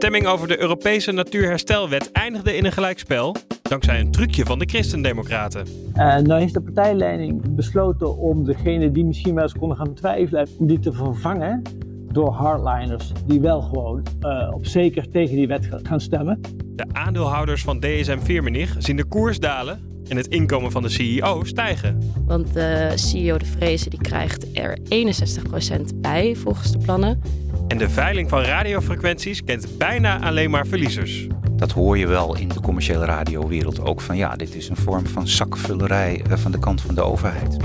Stemming over de Europese Natuurherstelwet eindigde in een gelijkspel. Dankzij een trucje van de Christendemocraten. Uh, nou heeft de partijleiding besloten om degene die misschien wel eens konden gaan twijfelen, om die te vervangen door hardliners die wel gewoon uh, op zeker tegen die wet gaan stemmen. De aandeelhouders van DSM Firmenich zien de koers dalen en het inkomen van de CEO stijgen. Want de CEO De Vreese die krijgt er 61% bij volgens de plannen. En de veiling van radiofrequenties kent bijna alleen maar verliezers. Dat hoor je wel in de commerciële radiowereld ook van ja, dit is een vorm van zakvullerij eh, van de kant van de overheid.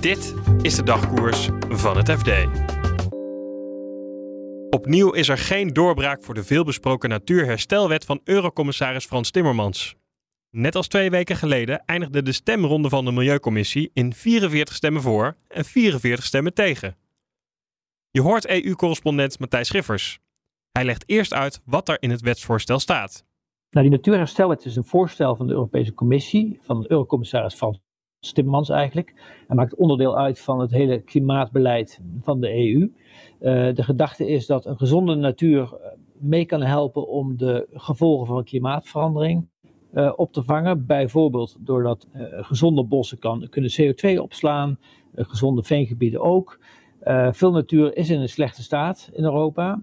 Dit is de dagkoers van het FD. Opnieuw is er geen doorbraak voor de veelbesproken natuurherstelwet van Eurocommissaris Frans Timmermans. Net als twee weken geleden eindigde de stemronde van de Milieucommissie in 44 stemmen voor en 44 stemmen tegen. Je hoort EU-correspondent Matthijs Schiffers. Hij legt eerst uit wat er in het wetsvoorstel staat. Nou, die natuurherstelwet is een voorstel van de Europese Commissie, van de Eurocommissaris Frans Timmermans eigenlijk. Hij maakt onderdeel uit van het hele klimaatbeleid van de EU. Uh, de gedachte is dat een gezonde natuur mee kan helpen om de gevolgen van klimaatverandering uh, op te vangen. Bijvoorbeeld doordat gezonde bossen kan, kunnen CO2 opslaan, gezonde veengebieden ook. Veel natuur is in een slechte staat in Europa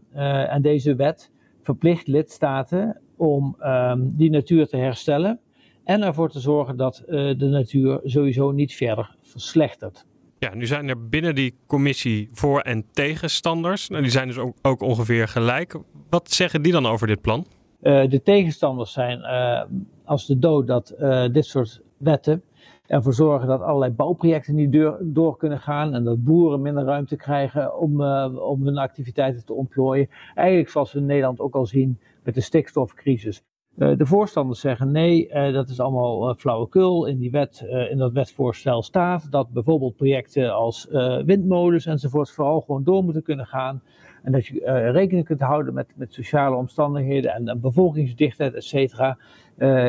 en deze wet verplicht lidstaten om um, die natuur te herstellen en ervoor te zorgen dat uh, de natuur sowieso niet verder verslechtert. Ja, nu zijn er binnen die commissie voor- en tegenstanders. Nou, die zijn dus ook, ook, ongeveer gelijk. Wat zeggen die dan over dit plan? Uh, de tegenstanders zijn uh, als de dood dat dit soort wetten ervoor zorgen dat allerlei bouwprojecten niet door, door, kunnen gaan en dat boeren minder ruimte krijgen om, om hun activiteiten te ontplooien. Eigenlijk zoals we in Nederland ook al zien met de stikstofcrisis. Uh, de voorstanders zeggen nee, uh, dat is allemaal uh, flauwekul. In, die wet, in dat wetvoorstel staat dat bijvoorbeeld projecten als windmolens enzovoort vooral gewoon door moeten kunnen gaan. En dat je rekening kunt houden met, met sociale omstandigheden en, bevolkingsdichtheid, et cetera,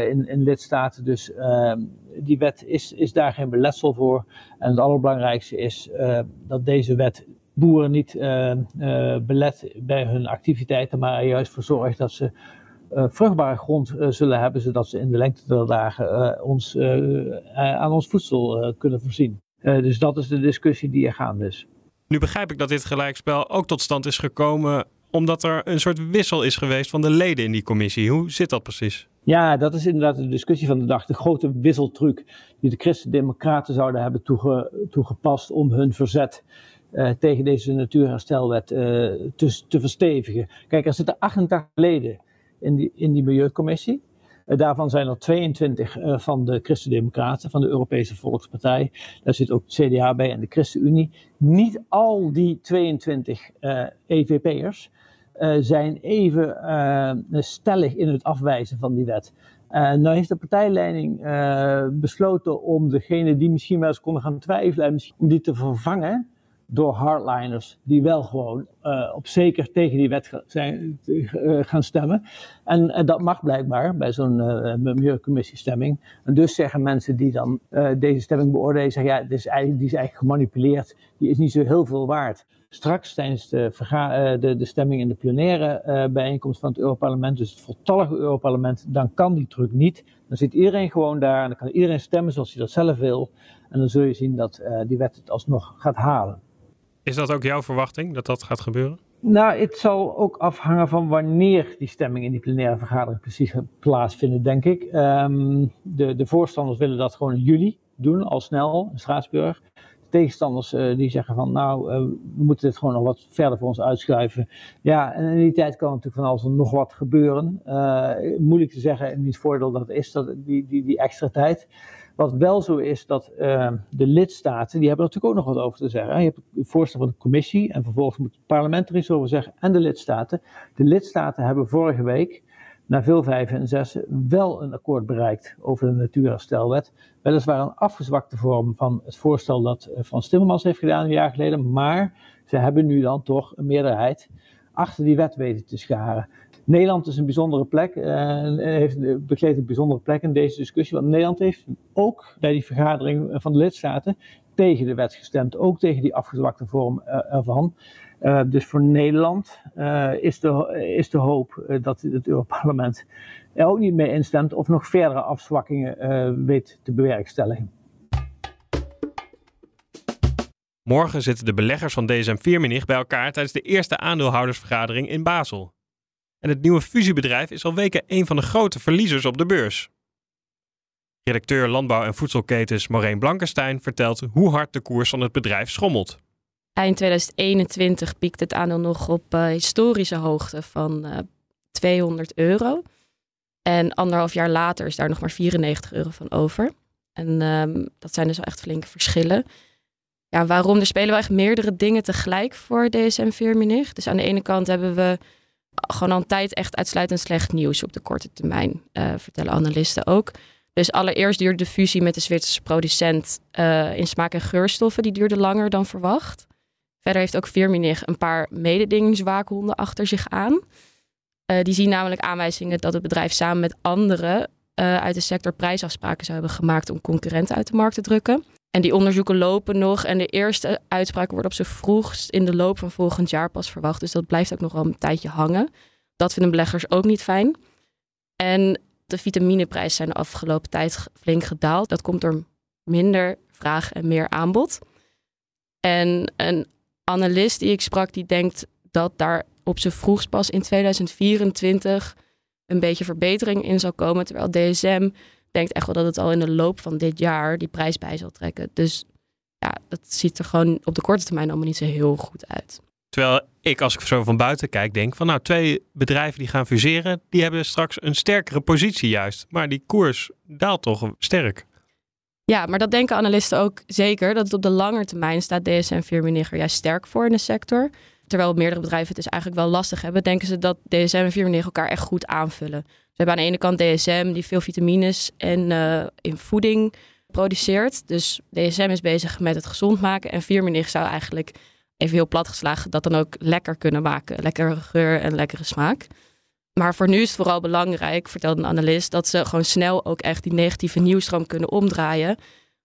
in, in lidstaten. Dus ehm, die wet is, is daar geen beletsel voor. En het allerbelangrijkste is dat deze wet boeren niet belet bij hun activiteiten, maar juist voor zorgt dat ze uh, vruchtbare grond uh, zullen hebben, zodat ze in de lengte der dagen uh, ons, aan ons voedsel kunnen voorzien. dus dat is de discussie die er gaande is. Nu begrijp ik dat dit gelijkspel ook tot stand is gekomen omdat er een soort wissel is geweest van de leden in die commissie. Hoe zit dat precies? Ja, dat is inderdaad de discussie van de dag. De grote wisseltruc die de Christen-Democraten zouden hebben toege, toegepast om hun verzet uh, tegen deze natuurherstelwet uh, te, te verstevigen. Kijk, er zitten 88 leden in die, in die Milieucommissie. Uh, daarvan zijn er 22 uh, van de Christen-Democraten, van de Europese Volkspartij. Daar zit ook het CDA bij en de ChristenUnie. Niet al die 22 uh, EVP'ers zijn even stellig in het afwijzen van die wet. Nou heeft de partijleiding besloten om degene die misschien wel eens konden gaan twijfelen, om die te vervangen door hardliners die wel gewoon uh, op zeker tegen die wet zijn, uh, gaan stemmen. En dat mag blijkbaar bij zo'n milieucommissiestemming. En dus zeggen mensen die dan deze stemming beoordelen, zeggen ja, het is eigenlijk, die is eigenlijk gemanipuleerd, die is niet zo heel veel waard. Straks tijdens de, de, de stemming in de plenaire bijeenkomst van het Europarlement, dus het voltallige Europarlement, dan kan die truc niet. Dan zit iedereen gewoon daar en dan kan iedereen stemmen zoals hij dat zelf wil. En dan zul je zien dat die wet het alsnog gaat halen. Is dat ook jouw verwachting, dat dat gaat gebeuren? Nou, het zal ook afhangen van wanneer die stemming in die plenaire vergadering precies gaat plaatsvinden, denk ik. Um, de, de voorstanders willen dat gewoon in juli doen, al snel, in Straatsburg. De tegenstanders uh, die zeggen van, nou, uh, we moeten dit gewoon nog wat verder voor ons uitschuiven. Ja, en in die tijd kan natuurlijk van alles nog wat gebeuren. Uh, moeilijk te zeggen in het voordeel dat is, dat, die, die, die extra tijd. Wat wel zo is dat uh, de lidstaten, die hebben natuurlijk ook nog wat over te zeggen. Je hebt het voorstel van de commissie en vervolgens moet het parlement er iets over zeggen en de lidstaten. De lidstaten hebben vorige week, na veel vijven en zessen, wel een akkoord bereikt over de natuurherstelwet. Weliswaar een afgezwakte vorm van het voorstel dat eh, Frans Timmermans heeft gedaan een jaar geleden, maar ze hebben nu dan toch een meerderheid achter die wet weten te scharen. Nederland is een bijzondere plek, uh, heeft, bekleedt een bijzondere plek in deze discussie. Want Nederland heeft ook bij die vergadering van de lidstaten tegen de wet gestemd. Ook tegen die afgezwakte vorm ervan. Dus voor Nederland is, de, is de hoop dat het Europarlement er ook niet mee instemt of nog verdere afzwakkingen weet te bewerkstelligen. Morgen zitten de beleggers van DSM Firmenich bij elkaar tijdens de eerste aandeelhoudersvergadering in Basel. En het nieuwe fusiebedrijf is al weken een van de grote verliezers op de beurs. Redacteur Landbouw en Voedselketens Maureen Blankenstein vertelt hoe hard de koers van het bedrijf schommelt. Eind 2021 piekt het aandeel nog op uh, historische hoogte van uh, 200 euro. En anderhalf jaar later is daar nog maar 94 euro van over. En um, dat zijn dus echt flinke verschillen. Ja, waarom? Er spelen wel echt meerdere dingen tegelijk voor DSM Firmenich. Dus aan de ene kant hebben we gewoon al tijd echt uitsluitend slecht nieuws op de korte termijn, uh, vertellen analisten ook. Dus allereerst duurde de fusie met de Zwitserse producent uh, in smaak- en geurstoffen, die duurde langer dan verwacht. Verder heeft ook Firmenich een paar mededingingswaakhonden achter zich aan. Uh, die zien namelijk aanwijzingen dat het bedrijf samen met anderen uit de sector prijsafspraken zou hebben gemaakt om concurrenten uit de markt te drukken. En die onderzoeken lopen nog. En de eerste uitspraak wordt op z'n vroegst in de loop van volgend jaar pas verwacht. Dus dat blijft ook nog wel een tijdje hangen. Dat vinden beleggers ook niet fijn. En de vitamineprijzen zijn de afgelopen tijd flink gedaald. Dat komt door minder vraag en meer aanbod. En een analist die ik sprak, die denkt dat daar op z'n vroegst pas in 2024 een beetje verbetering in zal komen. Terwijl DSM denkt echt wel dat het al in de loop van dit jaar die prijs bij zal trekken. Dus ja, dat ziet er gewoon op de korte termijn allemaal niet zo heel goed uit. Terwijl ik, als ik zo van buiten kijk, denk van nou, twee bedrijven die gaan fuseren, die hebben straks een sterkere positie juist. Maar die koers daalt toch sterk. Ja, maar dat denken analisten ook zeker. Dat het op de lange termijn staat DSM Firmenich juist sterk voor in de sector. Terwijl meerdere bedrijven het dus eigenlijk wel lastig hebben, denken ze dat DSM en Firmenich elkaar echt goed aanvullen. We hebben aan de ene kant DSM die veel vitamines en uh, in voeding produceert. Dus DSM is bezig met het gezond maken. En Firmenich zou eigenlijk, even heel plat geslagen, dat dan ook lekker kunnen maken. Lekkere geur en lekkere smaak. Maar voor nu is het vooral belangrijk, vertelde een analist, dat ze gewoon snel ook echt die negatieve nieuwstroom kunnen omdraaien.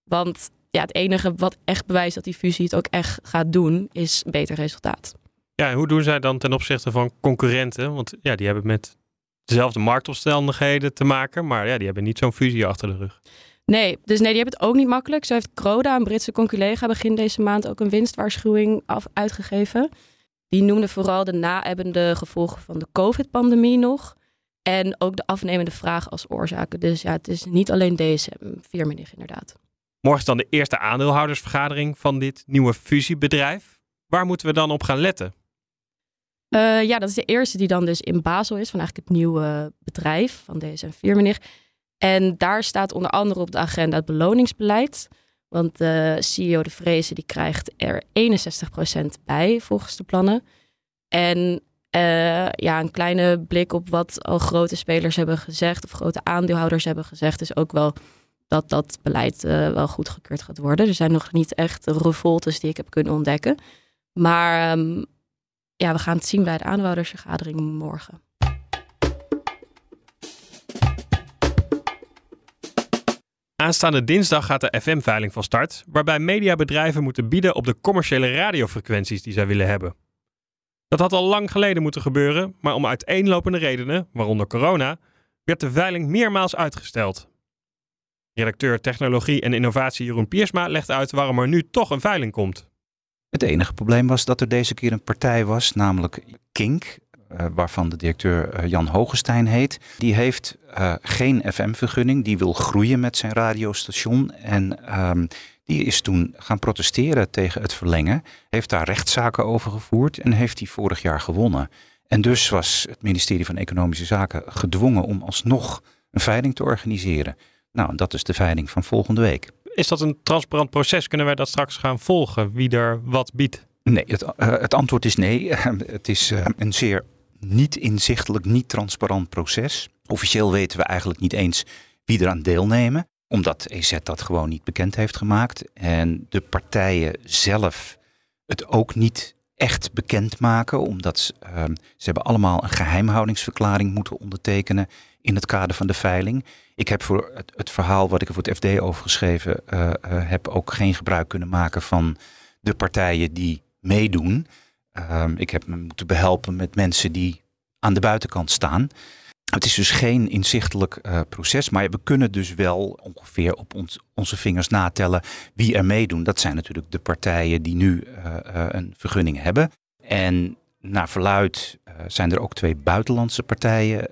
Want ja, het enige wat echt bewijst dat die fusie het ook echt gaat doen, is beter resultaat. Ja, en hoe doen zij dan ten opzichte van concurrenten? Want ja, die hebben met dezelfde marktomstandigheden te maken. Maar ja, die hebben niet zo'n fusie achter de rug. Nee, dus nee, die hebben het ook niet makkelijk. Zo heeft Croda, een Britse collega, begin deze maand ook een winstwaarschuwing af, uitgegeven. Die noemde vooral de naebbende gevolgen van de COVID-pandemie nog. En ook de afnemende vraag als oorzaken. Dus ja, het is niet alleen deze Firmenich inderdaad. Morgen is dan de eerste aandeelhoudersvergadering van dit nieuwe fusiebedrijf. Waar moeten we dan op gaan letten? Uh, ja, dat is de eerste die dan dus in Basel is, van eigenlijk het nieuwe bedrijf van DSM Firmenich. En daar staat onder andere op de agenda het beloningsbeleid. Want de CEO De Vreese die krijgt er 61% bij volgens de plannen. En uh, ja, een kleine blik op wat al grote spelers hebben gezegd, of grote aandeelhouders hebben gezegd, is ook wel dat dat beleid uh, wel goedgekeurd gaat worden. Er zijn nog niet echt revoltes die ik heb kunnen ontdekken. Maar um, ja, we gaan het zien bij de aandeelhoudersvergadering morgen. Aanstaande dinsdag gaat de FM-veiling van start, waarbij mediabedrijven moeten bieden op de commerciële radiofrequenties die zij willen hebben. Dat had al lang geleden moeten gebeuren, maar om uiteenlopende redenen, waaronder corona, werd de veiling meermaals uitgesteld. Redacteur Technologie en Innovatie Jeroen Piersma legt uit waarom er nu toch een veiling komt. Het enige probleem was dat er deze keer een partij was, namelijk Kink, uh, waarvan de directeur uh, Jan Hogestein heet. Die heeft uh, geen FM-vergunning, die wil groeien met zijn radiostation. En um, die is toen gaan protesteren tegen het verlengen, heeft daar rechtszaken over gevoerd en heeft die vorig jaar gewonnen. En dus was het ministerie van Economische Zaken gedwongen om alsnog een veiling te organiseren. Nou, dat is de veiling van volgende week. Is dat een transparant proces? Kunnen wij dat straks gaan volgen? Wie er wat biedt? Nee, het, uh, het antwoord is nee. het is uh, een zeer niet inzichtelijk, niet transparant proces. Officieel weten we eigenlijk niet eens wie eraan deelnemen, omdat EZ dat gewoon niet bekend heeft gemaakt. En de partijen zelf het ook niet echt bekendmaken, omdat ze, uh, ze hebben allemaal een geheimhoudingsverklaring moeten ondertekenen in het kader van de veiling. Ik heb voor het, het verhaal wat ik er voor het FD over geschreven uh, uh, heb ook geen gebruik kunnen maken van de partijen die meedoen. Uh, ik heb me moeten behelpen met mensen die aan de buitenkant staan. Het is dus geen inzichtelijk uh, proces, maar we kunnen dus wel ongeveer op onze vingers natellen wie er meedoen. Dat zijn natuurlijk de partijen die nu een vergunning hebben. En naar verluid zijn er ook twee buitenlandse partijen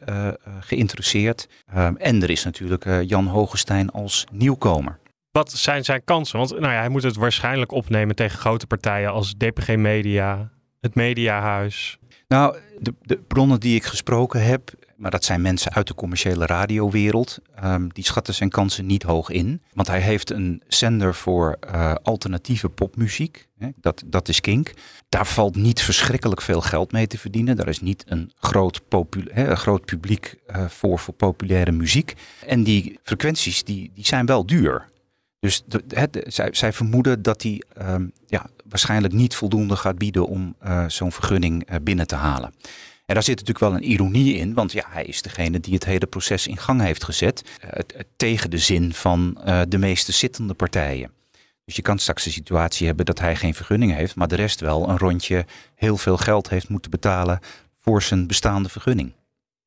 geïnteresseerd. Ehm, en er is natuurlijk Jan Hogestein als nieuwkomer. Wat zijn zijn kansen? Want nou ja, hij moet het waarschijnlijk opnemen tegen grote partijen als DPG Media, het Mediahuis. Nou, de, de bronnen die ik gesproken heb, maar dat zijn mensen uit de commerciële radiowereld. Um, die schatten zijn kansen niet hoog in. Want hij heeft een zender voor uh, alternatieve popmuziek. Hè, dat, dat is Kink. Daar valt niet verschrikkelijk veel geld mee te verdienen. Daar is niet een groot, hè, een groot publiek uh, voor voor populaire muziek. En die frequenties die, die zijn wel duur. Dus zij, zij, vermoeden dat hij um, ja, waarschijnlijk niet voldoende gaat bieden om uh, zo'n vergunning binnen te halen. En daar zit natuurlijk wel een ironie in, want ja, hij is degene die het hele proces in gang heeft gezet. Uh, tegen de zin van uh, de meeste zittende partijen. Dus je kan straks de situatie hebben dat hij geen vergunning heeft, maar de rest wel een rondje heel veel geld heeft moeten betalen voor zijn bestaande vergunning.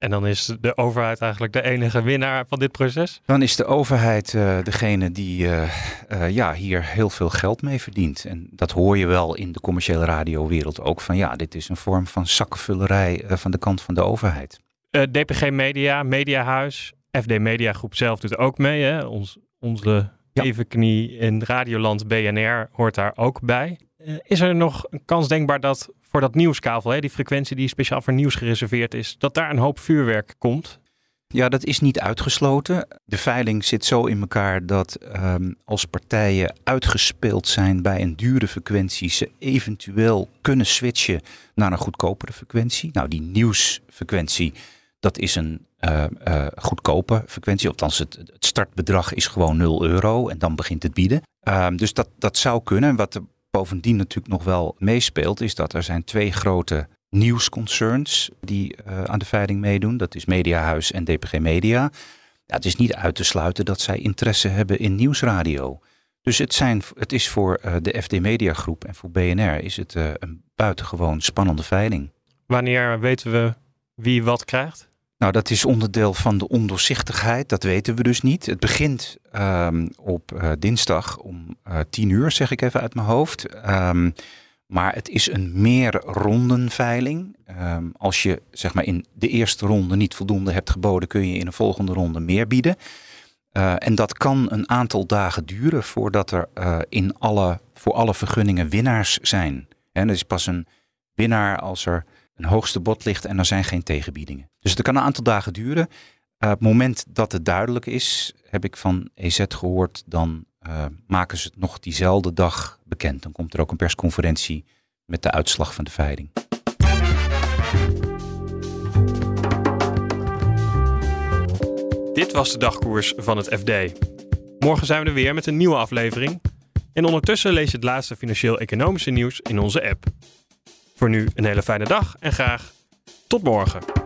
En dan is de overheid eigenlijk de enige winnaar van dit proces? Dan is de overheid uh, degene die uh, uh, ja, hier heel veel geld mee verdient. En dat hoor je wel in de commerciële radiowereld ook. Van ja, dit is een vorm van zakkenvullerij van de kant van de overheid. DPG Media, Mediahuis, FD Media Groep zelf doet ook mee. Hè? Ons, onze ja. evenknie in Radioland BNR hoort daar ook bij. Is er nog een kans denkbaar dat voor dat nieuwskavel, hè, die frequentie die speciaal voor nieuws gereserveerd is, dat daar een hoop vuurwerk komt? Ja, dat is niet uitgesloten. De veiling zit zo in elkaar dat um, als partijen uitgespeeld zijn bij een dure frequentie, ze eventueel kunnen switchen naar een goedkopere frequentie. Nou, die nieuwsfrequentie, dat is een uh, goedkope frequentie. Althans, het, startbedrag is gewoon 0 euro en dan begint het bieden. Um, dus dat, dat zou kunnen. Wat bovendien natuurlijk nog wel meespeelt, is dat er zijn twee grote nieuwsconcerns die uh, aan de veiling meedoen. Dat is Mediahuis en DPG Media. Het is niet uit te sluiten dat zij interesse hebben in nieuwsradio. Dus het, zijn, het is voor uh, de FD Media Groep en voor BNR is het uh, een buitengewoon spannende veiling. Wanneer weten we wie wat krijgt? Nou, dat is onderdeel van de ondoorzichtigheid. Dat weten we dus niet. Het begint um, op uh, dinsdag om uh, tien uur, zeg ik even uit mijn hoofd. Um, maar het is een meerrondenveiling. Um, als je zeg maar in de eerste ronde niet voldoende hebt geboden, kun je in een volgende ronde meer bieden. Uh, en dat kan een aantal dagen duren voordat er in alle, voor alle vergunningen winnaars zijn. En er is pas een winnaar als er een hoogste bod ligt en er zijn geen tegenbiedingen. Dus het kan een aantal dagen duren. Op het moment dat het duidelijk is, heb ik van EZ gehoord, dan uh, maken ze het nog diezelfde dag bekend. Dan komt er ook een persconferentie met de uitslag van de veiling. Dit was de dagkoers van het FD. Morgen zijn we er weer met een nieuwe aflevering. En ondertussen lees je het laatste financieel-economische nieuws in onze app. Voor nu een hele fijne dag en graag tot morgen.